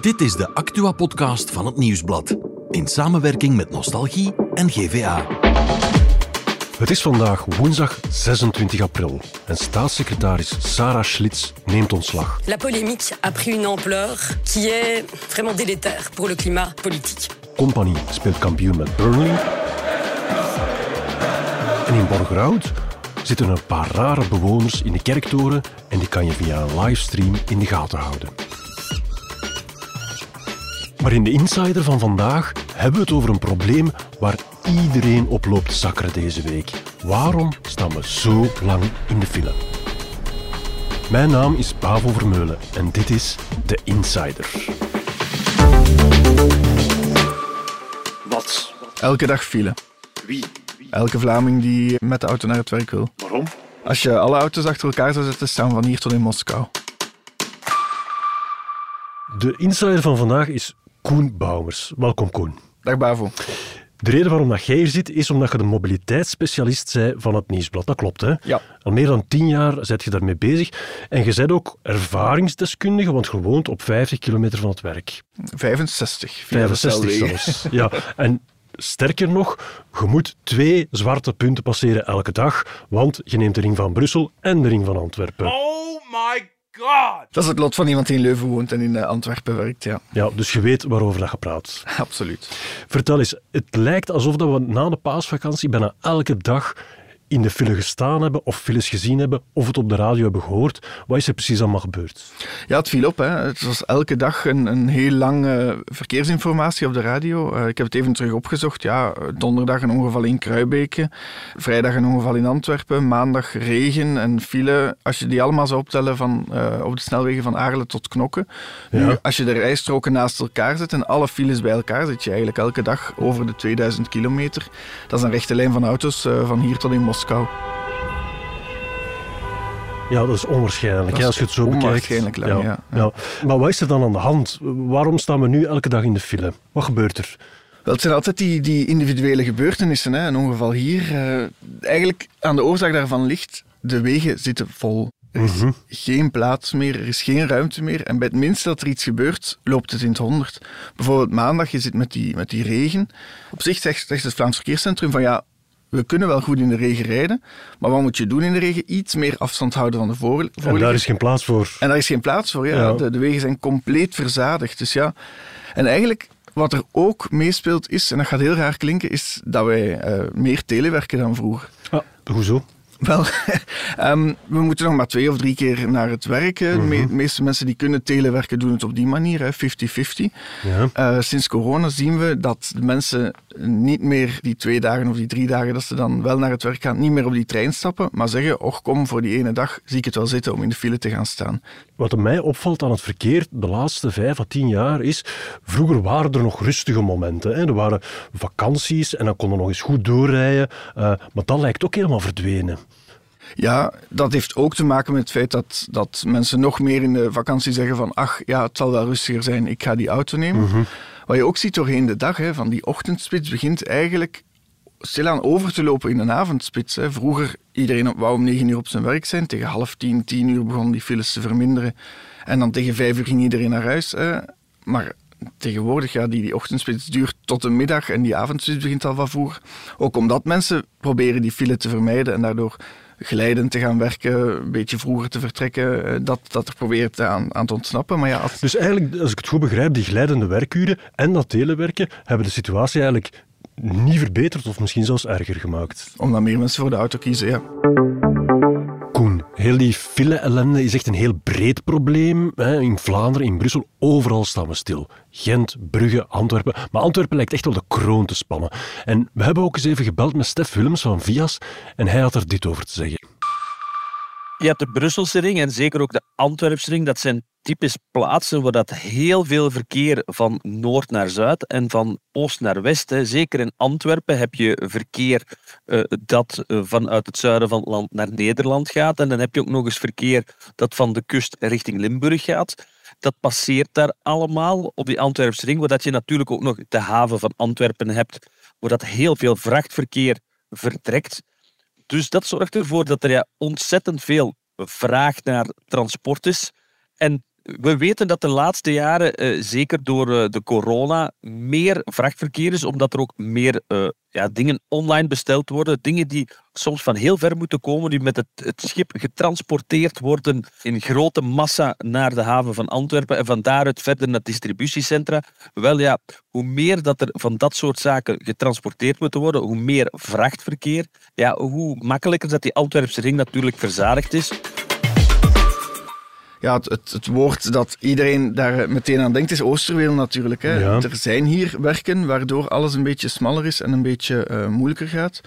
Dit is de Actua-podcast van het Nieuwsblad. In samenwerking met Nostalgie en GVA. Het is vandaag woensdag 26 april en staatssecretaris Sarah Schlitz neemt ontslag. La polémique a pris une ampleur qui est vraiment délétère pour le climat politique. Compagnie speelt kampioen met Burnley. En in Borgerhout zitten een paar rare bewoners in de kerktoren en die kan je via een livestream in de gaten houden. Maar in de Insider van vandaag hebben we het over een probleem waar iedereen op loopt te zakkeren deze week. Waarom staan we zo lang in de file? Mijn naam is Pavo Vermeulen en dit is de Insider. Wat? Elke dag file. Wie? Elke Vlaming die met de auto naar het werk wil. Waarom? Als je alle auto's achter elkaar zou zetten, staan we van hier tot in Moskou. De Insider van vandaag is Koen Bouwers. Welkom Koen. Dag Bavo. De reden waarom dat jij hier zit, is omdat je de mobiliteitsspecialist bent van het Nieuwsblad. Dat klopt, hè? Ja. Al meer dan tien jaar zit je daarmee bezig. En je bent ook ervaringsdeskundige, want je woont op 50 kilometer van het werk. 65. via de 65 snelwegen. zelfs. Ja, en sterker nog, je moet twee zwarte punten passeren elke dag, want je neemt de ring van Brussel en de ring van Antwerpen. Oh my god! Dat is het lot van iemand die in Leuven woont en in eh, Antwerpen werkt, ja. Ja, dus je weet waarover dat je praat. Absoluut. Vertel eens, het lijkt alsof dat we na de paasvakantie bijna elke dag in de file gestaan hebben, of files gezien hebben, of het op de radio hebben gehoord. Wat is er precies allemaal gebeurd? Ja, het viel op. Hè. Het was elke dag een, een heel lange verkeersinformatie op de radio. Eh, ik heb het even terug opgezocht. Ja, donderdag een ongeval in Kruibeke, vrijdag een ongeval in Antwerpen, maandag regen en file. Als je die allemaal zou optellen van, eh, op de snelwegen van Aarle tot Knokke. Nu, Ja. als je de rijstroken naast elkaar zet en alle files bij elkaar, zit je eigenlijk elke dag over de 2000 kilometer. Dat is een rechte lijn van auto's eh, van hier tot in Moskou. Ja, dat is onwaarschijnlijk, Dat is als je het zo bekijkt. lang, ja. ja. Maar wat is er dan aan de hand? Waarom staan we nu elke dag in de file? Wat gebeurt er? Wel, het zijn altijd die, die individuele gebeurtenissen. Hè. Een ongeval hier. eh, eigenlijk aan de oorzaak daarvan ligt, de wegen zitten vol. Er is Mhm. geen plaats meer, er is geen ruimte meer. En bij het minste dat er iets gebeurt, loopt het in het honderd. Bijvoorbeeld maandag, je zit met die, met die regen. Op zich zegt, zegt het Vlaams Verkeerscentrum van ja, we kunnen wel goed in de regen rijden, maar wat moet je doen in de regen? Iets meer afstand houden van de voor, En voorligger. daar is geen plaats voor. En daar is geen plaats voor. Ja. Ja. De, de wegen zijn compleet verzadigd. Dus ja. En eigenlijk, wat er ook meespeelt is, en dat gaat heel raar klinken, is dat wij eh, meer telewerken dan vroeger. Ah, hoezo? Wel, ehm, we moeten nog maar twee of drie keer naar het werk. De me- meeste mensen die kunnen telewerken doen het op die manier, hè, 50-50. Ja. Eh, sinds corona zien we dat de mensen niet meer die twee dagen of die drie dagen dat ze dan wel naar het werk gaan, niet meer op die trein stappen, maar zeggen, och kom, voor die ene dag zie ik het wel zitten om in de file te gaan staan. Wat mij opvalt aan het verkeer de laatste vijf à tien jaar is, vroeger waren er nog rustige momenten. Hè. Er waren vakanties en dan konden we nog eens goed doorrijden. eh, maar dat lijkt ook helemaal verdwenen. Ja, dat heeft ook te maken met het feit dat, dat mensen nog meer in de vakantie zeggen van ach, ja, het zal wel rustiger zijn, ik ga die auto nemen. Wat je ook ziet doorheen de dag, hè, van die ochtendspits begint eigenlijk stilaan over te lopen in een avondspits. Hè. Vroeger, iedereen wou om negen uur op zijn werk zijn. Tegen half tien, tien uur begonnen die files te verminderen. En dan tegen vijf uur ging iedereen naar huis. Hè. Maar tegenwoordig, ja, die, die ochtendspits duurt tot de middag en die avondspits begint al van vroeger. Ook omdat mensen proberen die file te vermijden en daardoor geleidend te gaan werken, een beetje vroeger te vertrekken, eh, dat, dat er probeert aan, aan te ontsnappen. Maar ja, als, Dus eigenlijk, als ik het goed begrijp, die glijdende werkuren en dat telewerken hebben de situatie eigenlijk niet verbeterd of misschien zelfs erger gemaakt. omdat meer mensen voor de auto kiezen, ja. Heel die file-ellende is echt een heel breed probleem. In Vlaanderen, in Brussel, overal staan we stil. Gent, Brugge, Antwerpen. Maar Antwerpen lijkt echt wel de kroon te spannen. En we hebben ook eens even gebeld met Stef Willems van Vias en hij had er dit over te zeggen. Je hebt de Brusselse ring en zeker ook de Antwerpse ring. Dat zijn typisch plaatsen waar dat heel veel verkeer van noord naar zuid en van oost naar west. Zeker in Antwerpen heb je verkeer eh, dat eh, vanuit het zuiden van het land naar Nederland gaat. En dan heb je ook nog eens verkeer dat van de kust richting Limburg gaat. Dat passeert daar allemaal op die Antwerpse ring, waar dat je natuurlijk ook nog de haven van Antwerpen hebt, waar dat heel veel vrachtverkeer vertrekt. Dus dat zorgt ervoor dat er ja, ontzettend veel vraag naar transport is. En We weten dat de laatste jaren, eh, zeker door eh, de corona, meer vrachtverkeer is, omdat er ook meer eh, ja, dingen online besteld worden. Dingen die soms van heel ver moeten komen, die met het, het schip getransporteerd worden in grote massa naar de haven van Antwerpen en van daaruit verder naar distributiecentra. Wel ja, hoe meer dat er van dat soort zaken getransporteerd moeten worden, hoe meer vrachtverkeer, ja, hoe makkelijker dat die Antwerpse ring natuurlijk verzadigd is ja, het, het, het, woord dat iedereen daar meteen aan denkt is Oosterweel natuurlijk. Hè. Ja. Er zijn hier werken waardoor alles een beetje smaller is en een beetje uh, moeilijker gaat.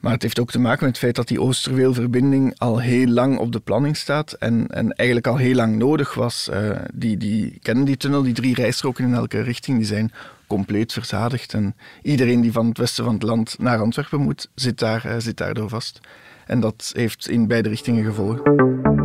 Maar het heeft ook te maken met het feit dat die Oosterweelverbinding al heel lang op de planning staat en, en eigenlijk al heel lang nodig was. Uh, die, die kennen die tunnel, die drie rijstroken in elke richting, die zijn compleet verzadigd. En iedereen die van het westen van het land naar Antwerpen moet, zit, daar, uh, zit daardoor vast. En dat heeft in beide richtingen gevolgen.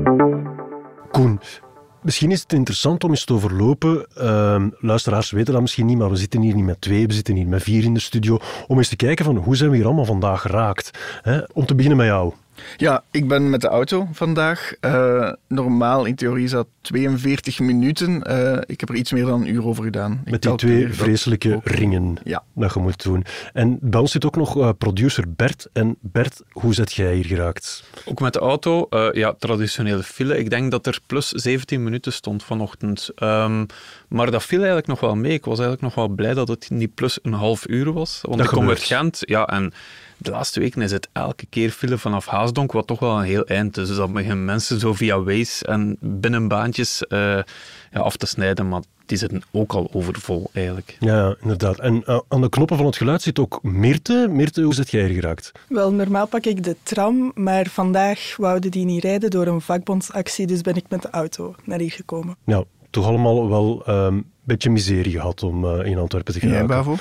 Misschien is het interessant om eens te overlopen. Uh, luisteraars weten dat misschien niet, maar we zitten hier niet met twee, we zitten hier met vier in de studio. Om eens te kijken van hoe zijn we hier allemaal vandaag geraakt. Hè? Om te beginnen met jou. Ja, ik ben met de auto vandaag. Uh, normaal in theorie is dat 42 minuten. Uh, ik heb er iets meer dan een uur over gedaan. Met die twee vreselijke ook. ringen ja. dat je moet doen. En bij ons zit ook nog uh, producer Bert. En Bert, hoe zet jij hier geraakt? Ook met de auto, ja, traditionele file. Ik denk dat er plus 17 minuten stond vanochtend. Um, maar dat viel eigenlijk nog wel mee. Ik was eigenlijk nog wel blij dat het niet plus een half uur was. Want dat ik kom uit Gent, ja, en de laatste weken is het elke keer file vanaf Haasdonk, wat toch wel een heel eind is. Dus dat beginnen mensen zo via Waze en binnenbaantjes uh, ja, af te snijden, maar die zitten ook al overvol eigenlijk. Ja, inderdaad. En uh, aan de knoppen van het geluid zit ook Meerte. Meerte, hoe zit jij hier geraakt? Wel, normaal pak ik de tram, maar vandaag wouden die niet rijden door een vakbondsactie, dus ben ik met de auto naar hier gekomen. Ja, toch allemaal wel een um, beetje miserie gehad om uh, in Antwerpen te geraken. Ja, Bavo?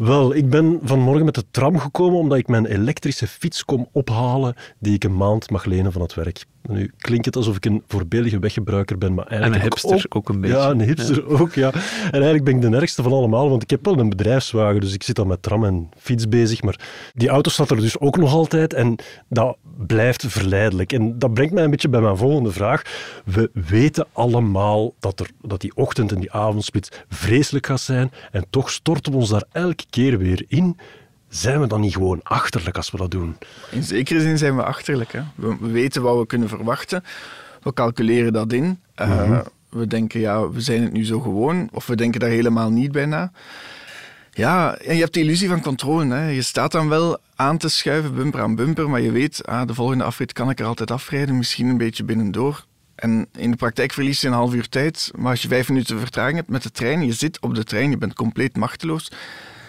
Wel, ik ben vanmorgen met de tram gekomen omdat ik mijn elektrische fiets kom ophalen die ik een maand mag lenen van het werk. Nu klinkt het alsof ik een voorbeeldige weggebruiker ben, maar eigenlijk en een hipster ook, ook een beetje. Ja, een hipster ja. ook, ja. En eigenlijk ben ik de ergste van allemaal, want ik heb wel een bedrijfswagen, dus ik zit al met tram en fiets bezig, maar die auto staat er dus ook nog altijd en dat blijft verleidelijk. En dat brengt mij een beetje bij mijn volgende vraag. We weten allemaal dat, er, dat die ochtend- en die avondspits vreselijk gaat zijn en toch storten we ons daar elke keer weer in. Zijn we dan niet gewoon achterlijk als we dat doen? In zekere zin zijn we achterlijk. Hè? We, we, weten wat we kunnen verwachten. We calculeren dat in. Uh, mm-hmm. We denken, ja, we zijn het nu zo gewoon. Of we denken daar helemaal niet bij na. Ja, en je hebt de illusie van controle. Hè? Je staat dan wel aan te schuiven, bumper aan bumper, maar je weet, ah, de volgende afrit kan ik er altijd afrijden, misschien een beetje binnendoor. En in de praktijk verlies je een half uur tijd, maar als je vijf minuten vertraging hebt met de trein, je zit op de trein, je bent compleet machteloos.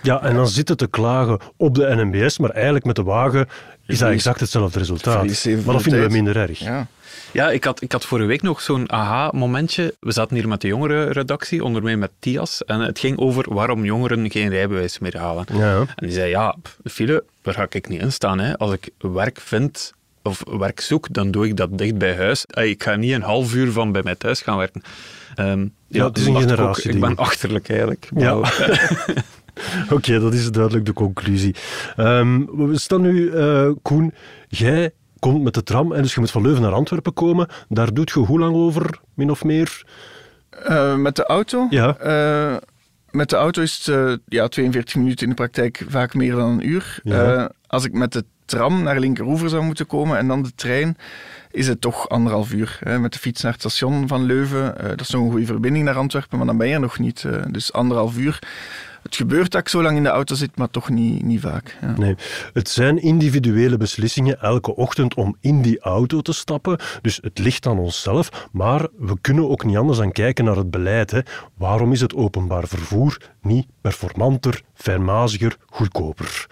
Ja, en dan zitten te klagen op de NMBS, maar eigenlijk met de wagen is dat exact hetzelfde resultaat. Maar dat vinden we minder erg. Ja. Ja, ik had, ik had vorige week nog zo'n aha-momentje. We zaten hier met de jongerenredactie, onder mij met Tias, en het ging over waarom jongeren geen rijbewijs meer halen. Ja. En die zei, ja, file, daar ga ik niet in staan. Hè. Als ik werk vind of werk zoek, dan doe ik dat dicht bij huis. Ik ga niet een half uur van bij mij thuis gaan werken. Um, ja, het is een generatie. Ik ben achterlijk eigenlijk. Ja. Oké, okay, dat is duidelijk de conclusie. Um, we staan nu, uh, Koen, jij komt met de tram en dus je moet van Leuven naar Antwerpen komen. Daar doet je hoe lang over, min of meer? Uh, met de auto? Ja. Uh, met de auto is het ja, 42 minuten in de praktijk vaak meer dan een uur. Ja. als ik met de tram naar Linkeroever zou moeten komen en dan de trein, is het toch anderhalf uur. Hè, met de fiets naar het station van Leuven. dat is nog een goede verbinding naar Antwerpen, maar dan ben je er nog niet. dus anderhalf uur het gebeurt dat ik zo lang in de auto zit, maar toch niet, niet vaak. Ja. Nee, het zijn individuele beslissingen elke ochtend om in die auto te stappen. Dus het ligt aan onszelf, maar we kunnen ook niet anders dan kijken naar het beleid. Hè. Waarom is het openbaar vervoer niet performanter, fijnmaziger, goedkoper?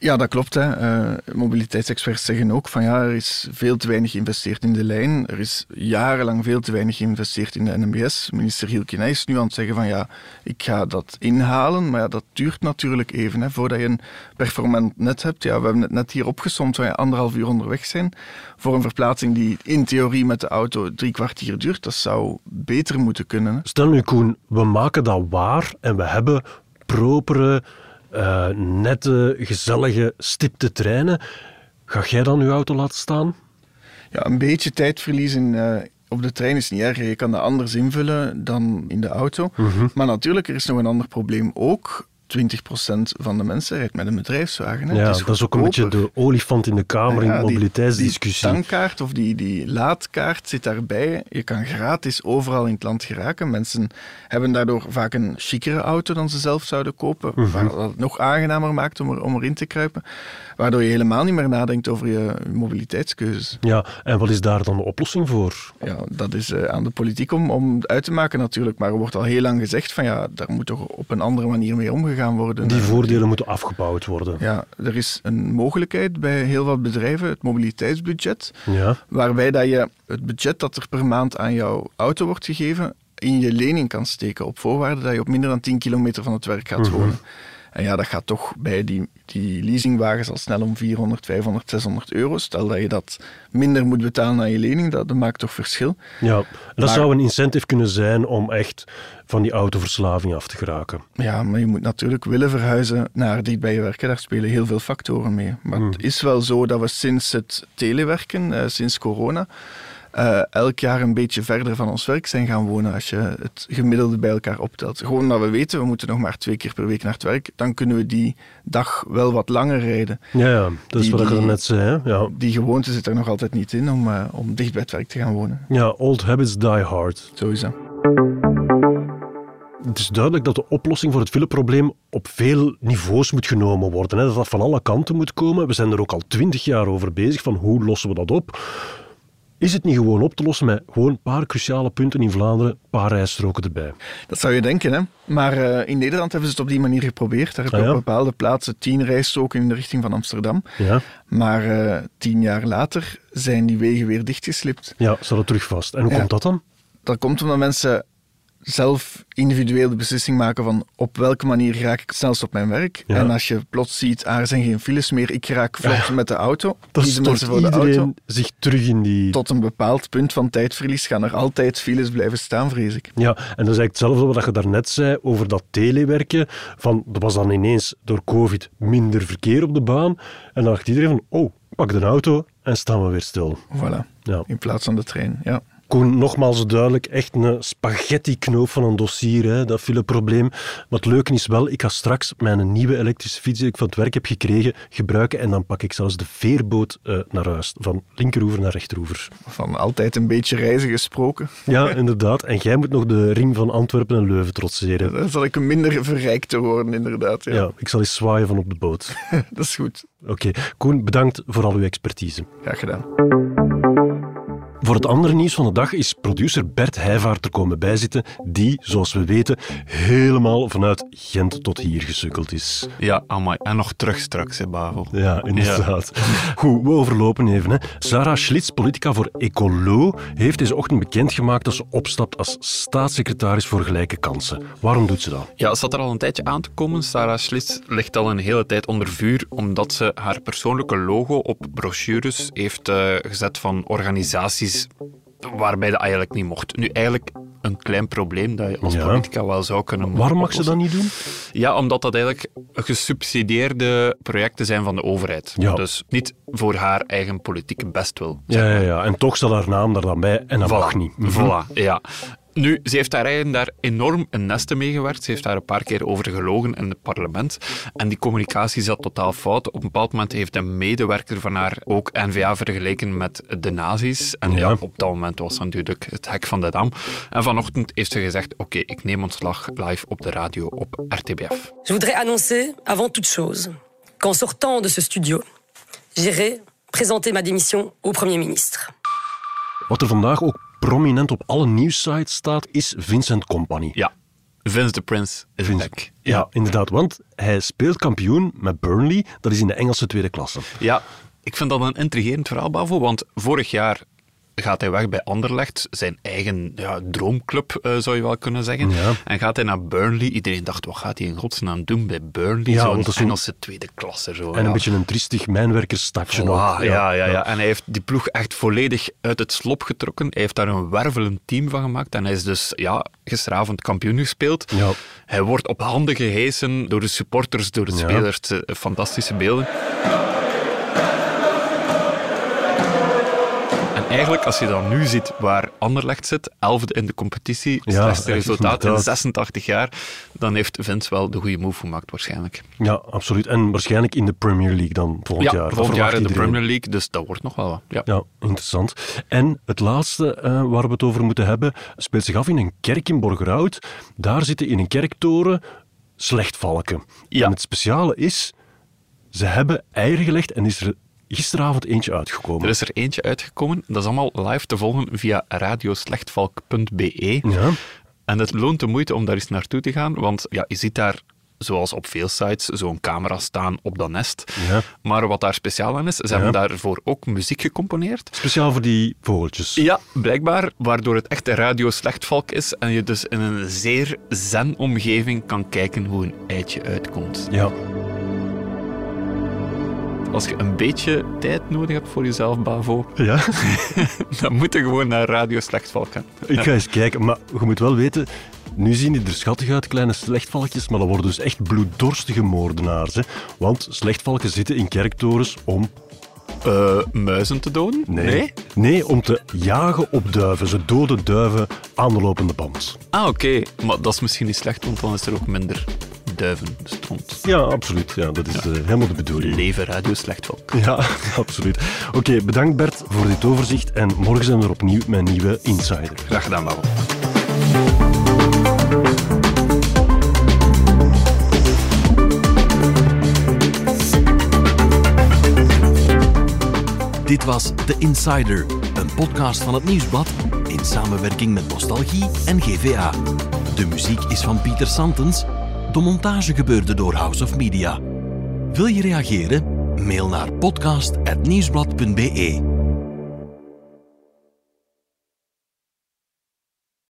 Ja, dat klopt. Hè. Uh, mobiliteitsexperts zeggen ook van ja, er is veel te weinig geïnvesteerd in de lijn. Er is jarenlang veel te weinig geïnvesteerd in de NMBS. Minister Hielke is nu aan het zeggen van ja, ik ga dat inhalen. Maar ja, dat duurt natuurlijk even. Hè, voordat je een performant net hebt. Ja, we hebben het net hier opgesomd waar je anderhalf uur onderweg zijn. Voor een verplaatsing die in theorie met de auto drie kwartier duurt. Dat zou beter moeten kunnen. Hè. Stel nu Koen, we maken dat waar en we hebben propere uh, nette, gezellige, stipte treinen. Ga jij dan je auto laten staan? Ja, een beetje tijdverlies in, uh, op de trein is niet erg. Je kan dat anders invullen dan in de auto. Mhm. Maar natuurlijk, er is nog een ander probleem ook. 20% van de mensen rijdt met een bedrijfswagen. Hè. Ja, is dat is ook een beetje de olifant in de kamer in de mobiliteitsdiscussie. Die tankkaart of die, die laadkaart zit daarbij. Je kan gratis overal in het land geraken. Mensen hebben daardoor vaak een chicere auto dan ze zelf zouden kopen. Mhm. Dat het nog aangenamer maakt om, er, om erin te kruipen. Waardoor je helemaal niet meer nadenkt over je mobiliteitskeuzes. Ja, en wat is daar dan de oplossing voor? Ja, dat is eh, aan de politiek om, om uit te maken natuurlijk. Maar er wordt al heel lang gezegd van ja, daar moet toch op een andere manier mee omgegaan worden. Die voordelen moeten afgebouwd worden. Ja, er is een mogelijkheid bij heel wat bedrijven, het mobiliteitsbudget. Ja. waarbij dat je het budget dat er per maand aan jouw auto wordt gegeven, in je lening kan steken, op voorwaarde dat je op minder dan 10 kilometer van het werk gaat Mhm. wonen. En ja, dat gaat toch bij die, die leasingwagens al snel om 400, 500, 600 euro. Stel dat je dat minder moet betalen aan je lening, dat, dat maakt toch verschil. Ja, dat Maar- zou een incentive kunnen zijn om echt van die autoverslaving af te geraken. Ja, maar je moet natuurlijk willen verhuizen naar dicht bij je werken. Daar spelen heel veel factoren mee. Maar Hmm. het is wel zo dat we sinds het telewerken, eh, sinds corona, eh, elk jaar een beetje verder van ons werk zijn gaan wonen als je het gemiddelde bij elkaar optelt. Gewoon dat we weten, we moeten nog maar twee keer per week naar het werk. Dan kunnen we die dag wel wat langer rijden. Ja, ja dat is Die- wat ik net zei. Hè? Ja. Die gewoonte zit er nog altijd niet in om, eh, om dicht bij het werk te gaan wonen. ja, old habits die hard. Zo is dat. Het is duidelijk dat de oplossing voor het fileprobleem op veel niveaus moet genomen worden. Hè? Dat dat van alle kanten moet komen. We zijn er ook al twintig jaar over bezig van hoe lossen we dat op. Is het niet gewoon op te lossen met gewoon een paar cruciale punten in Vlaanderen, een paar rijstroken erbij? Dat zou je denken, hè? Maar eh, in Nederland hebben ze het op die manier geprobeerd. Daar heb je Ah, ja? op bepaalde plaatsen tien rijstroken in de richting van Amsterdam. Ja, Maar eh, tien jaar later zijn die wegen weer dichtgeslipt. ja staat het terug vast. En hoe Ja. komt dat dan? Dat komt omdat mensen zelf individueel de beslissing maken van op welke manier raak ik snelst op mijn werk. Ja. En als je plots ziet, ah, er zijn geen files meer, ik raak vlot met de auto. Dat kiezen stort mensen voor de auto. zich terug in die... Tot een bepaald punt van tijdverlies gaan er altijd files blijven staan, vrees ik. Ja, en dat is eigenlijk hetzelfde wat je daarnet zei over dat telewerken. Van, er was dan ineens door COVID minder verkeer op de baan. En dan dacht iedereen van, oh, pak de auto en staan we weer stil. Voilà, Ja. in plaats van de trein. Ja. Koen, nogmaals duidelijk, echt een spaghetti-knoop van een dossier, hè, dat fileprobleem. Wat leuk is wel, ik ga straks mijn nieuwe elektrische fiets die ik van het werk heb gekregen gebruiken en dan pak ik zelfs de veerboot eh, naar huis, van linkeroever naar rechteroever. Van altijd een beetje reizen gesproken. Ja, inderdaad. En jij moet nog de ring van Antwerpen en Leuven trotseren. Dan zal ik een minder verrijkter worden, inderdaad. Ja. Ja, ik zal eens zwaaien van op de boot. Dat is goed. Oké, Koen, bedankt voor al uw expertise. Graag gedaan. Voor het andere nieuws van de dag is producer Bert Heijvaart er komen bijzitten, die, zoals we weten, helemaal vanuit Gent tot hier gesukkeld is. Ja, amai. En nog terug straks, hè, Bavel. Ja, inderdaad. Goed, we overlopen even. Hè. Sarah Schlitz, politica voor Ecolo, heeft deze ochtend bekendgemaakt dat ze opstapt als staatssecretaris voor gelijke kansen. Waarom doet ze dat? Ja, het zat er al een tijdje aan te komen. Sarah Schlitz ligt al een hele tijd onder vuur omdat ze haar persoonlijke logo op brochures heeft eh, gezet van organisaties waarbij dat eigenlijk niet mocht. Nu, eigenlijk een klein probleem dat je als Ja. politica wel zou kunnen Waarom mag ze dat niet doen? Ja, omdat dat eigenlijk gesubsidieerde projecten zijn van de overheid. Ja. Dus niet voor haar eigen politieke bestwil. Ja, ja, ja. En toch staat haar naam daar dan bij en dat mag niet. Mhm. Voilà, ja. Nu, ze heeft daar eigenlijk daar enorm een nesten mee gewerkt. Ze heeft daar een paar keer over gelogen in het parlement. En die communicatie zat totaal fout. Op een bepaald moment heeft een medewerker van haar ook N-VA vergeleken met de nazi's. En ja. Op dat moment was natuurlijk het hek van de dam. En vanochtend heeft ze gezegd, oké, ik neem ontslag live op de radio op RTBF. Je voudrais annoncer, avant toute chose, qu'en sortant de ce studio, j'irai présenter ma démission au Premier ministre. Wat er vandaag ook prominent op alle nieuwssites staat, is Vincent Company. Ja, Vince de Prince is Vince- back. Ja, inderdaad, want hij speelt kampioen met Burnley, dat is in de Engelse tweede klasse. Ja, ik vind dat een intrigerend verhaal, Bavo, want vorig jaar gaat hij weg bij Anderlecht, zijn eigen ja, droomclub, eh, zou je wel kunnen zeggen. Ja. En gaat hij naar Burnley. Iedereen dacht, wat gaat hij in godsnaam doen bij Burnley? Ja, Zo'n Engelse tweede klasse. Zo, En ja. een beetje een triestig. Voilà, ja, ja, ja, En hij heeft die ploeg echt volledig uit het slop getrokken. Hij heeft daar een wervelend team van gemaakt. En hij is dus ja, gisteravond kampioen gespeeld. Ja. Hij wordt op handen gehesen door de supporters, door de spelers. Eh, Fantastische beelden. Eigenlijk, als je dan nu ziet waar Anderlecht zit, elfde in de competitie, Ja, slechtste echt, resultaat in inderdaad. 86 jaar, dan heeft Vince wel de goede move gemaakt waarschijnlijk. Ja, absoluut. En waarschijnlijk in de Premier League dan volgend ja, jaar. Volgend jaar in de. Premier League, dus dat wordt nog wel wat. Ja. Ja, interessant. En het laatste eh, waar we het over moeten hebben, speelt zich af in een kerk in Borgerhout. Daar zitten in een kerktoren slechtvalken. Ja. En het speciale is, ze hebben eieren gelegd en is er gisteravond eentje uitgekomen. Er is er eentje uitgekomen, dat is allemaal live te volgen via radioslechtvalk.be. Ja, En het loont de moeite om daar eens naartoe te gaan, want ja, je ziet daar, zoals op veel sites, zo'n camera staan op dat nest. Ja. Maar wat daar speciaal aan is, ze hebben daarvoor ook muziek gecomponeerd. speciaal voor die vogeltjes. Ja, blijkbaar, waardoor het echt een radio slechtvalk is en je dus in een zeer zen-omgeving kan kijken hoe een eitje uitkomt. Ja. Als je een beetje tijd nodig hebt voor jezelf, Bavo, ja. dan moet je gewoon naar Radio Slechtvalk gaan. Ik ga eens kijken, maar je moet wel weten, nu zien die er schattig uit, kleine slechtvalkjes, maar dat worden dus echt bloeddorstige moordenaars. Hè? Want slechtvalken zitten in kerktorens om... Eh, muizen te doden? Nee. Nee, om te jagen op duiven. Ze doden duiven aan de lopende band. Ah, oké. Maar dat is misschien niet slecht, want dan is er ook minder duivenstront. Ja, absoluut. Ja, dat is eh, helemaal de bedoeling. Leven Radio Slechtvalk. Ja, absoluut. Oké, bedankt Bert voor dit overzicht. En morgen zijn we er opnieuw met een nieuwe Insider. Graag gedaan, Bavo. Dit was The Insider, een podcast van het Nieuwsblad in samenwerking met Nostalgie en GVA. De muziek is van Pieter Santens. De montage gebeurde door House of Media. Wil je reageren? Mail naar podcast.nieuwsblad.be.